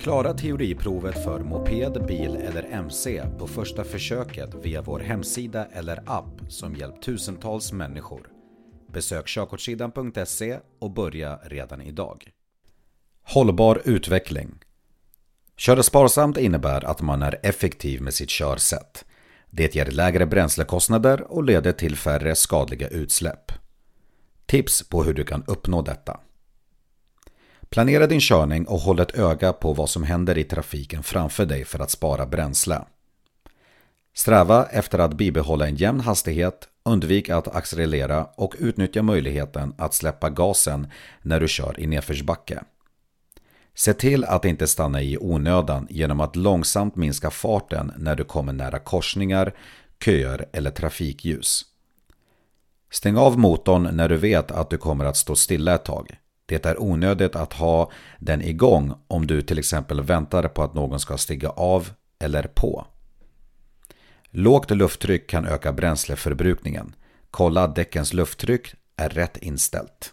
Klara teoriprovet för moped, bil eller MC på första försöket via vår hemsida eller app som hjälpt tusentals människor. Besök körkortssidan.se och börja redan idag. Hållbar utveckling Köra sparsamt innebär att man är effektiv med sitt körsätt. Det ger lägre bränslekostnader och leder till färre skadliga utsläpp. Tips på hur du kan uppnå detta. Planera din körning och håll ett öga på vad som händer i trafiken framför dig för att spara bränsle. Sträva efter att bibehålla en jämn hastighet, undvik att accelerera och utnyttja möjligheten att släppa gasen när du kör i nedförsbacke. Se till att inte stanna i onödan genom att långsamt minska farten när du kommer nära korsningar, köer eller trafikljus. Stäng av motorn när du vet att du kommer att stå stilla ett tag. Det är onödigt att ha den igång om du till exempel väntar på att någon ska stiga av eller på. Lågt lufttryck kan öka bränsleförbrukningen. Kolla att däckens lufttryck är rätt inställt.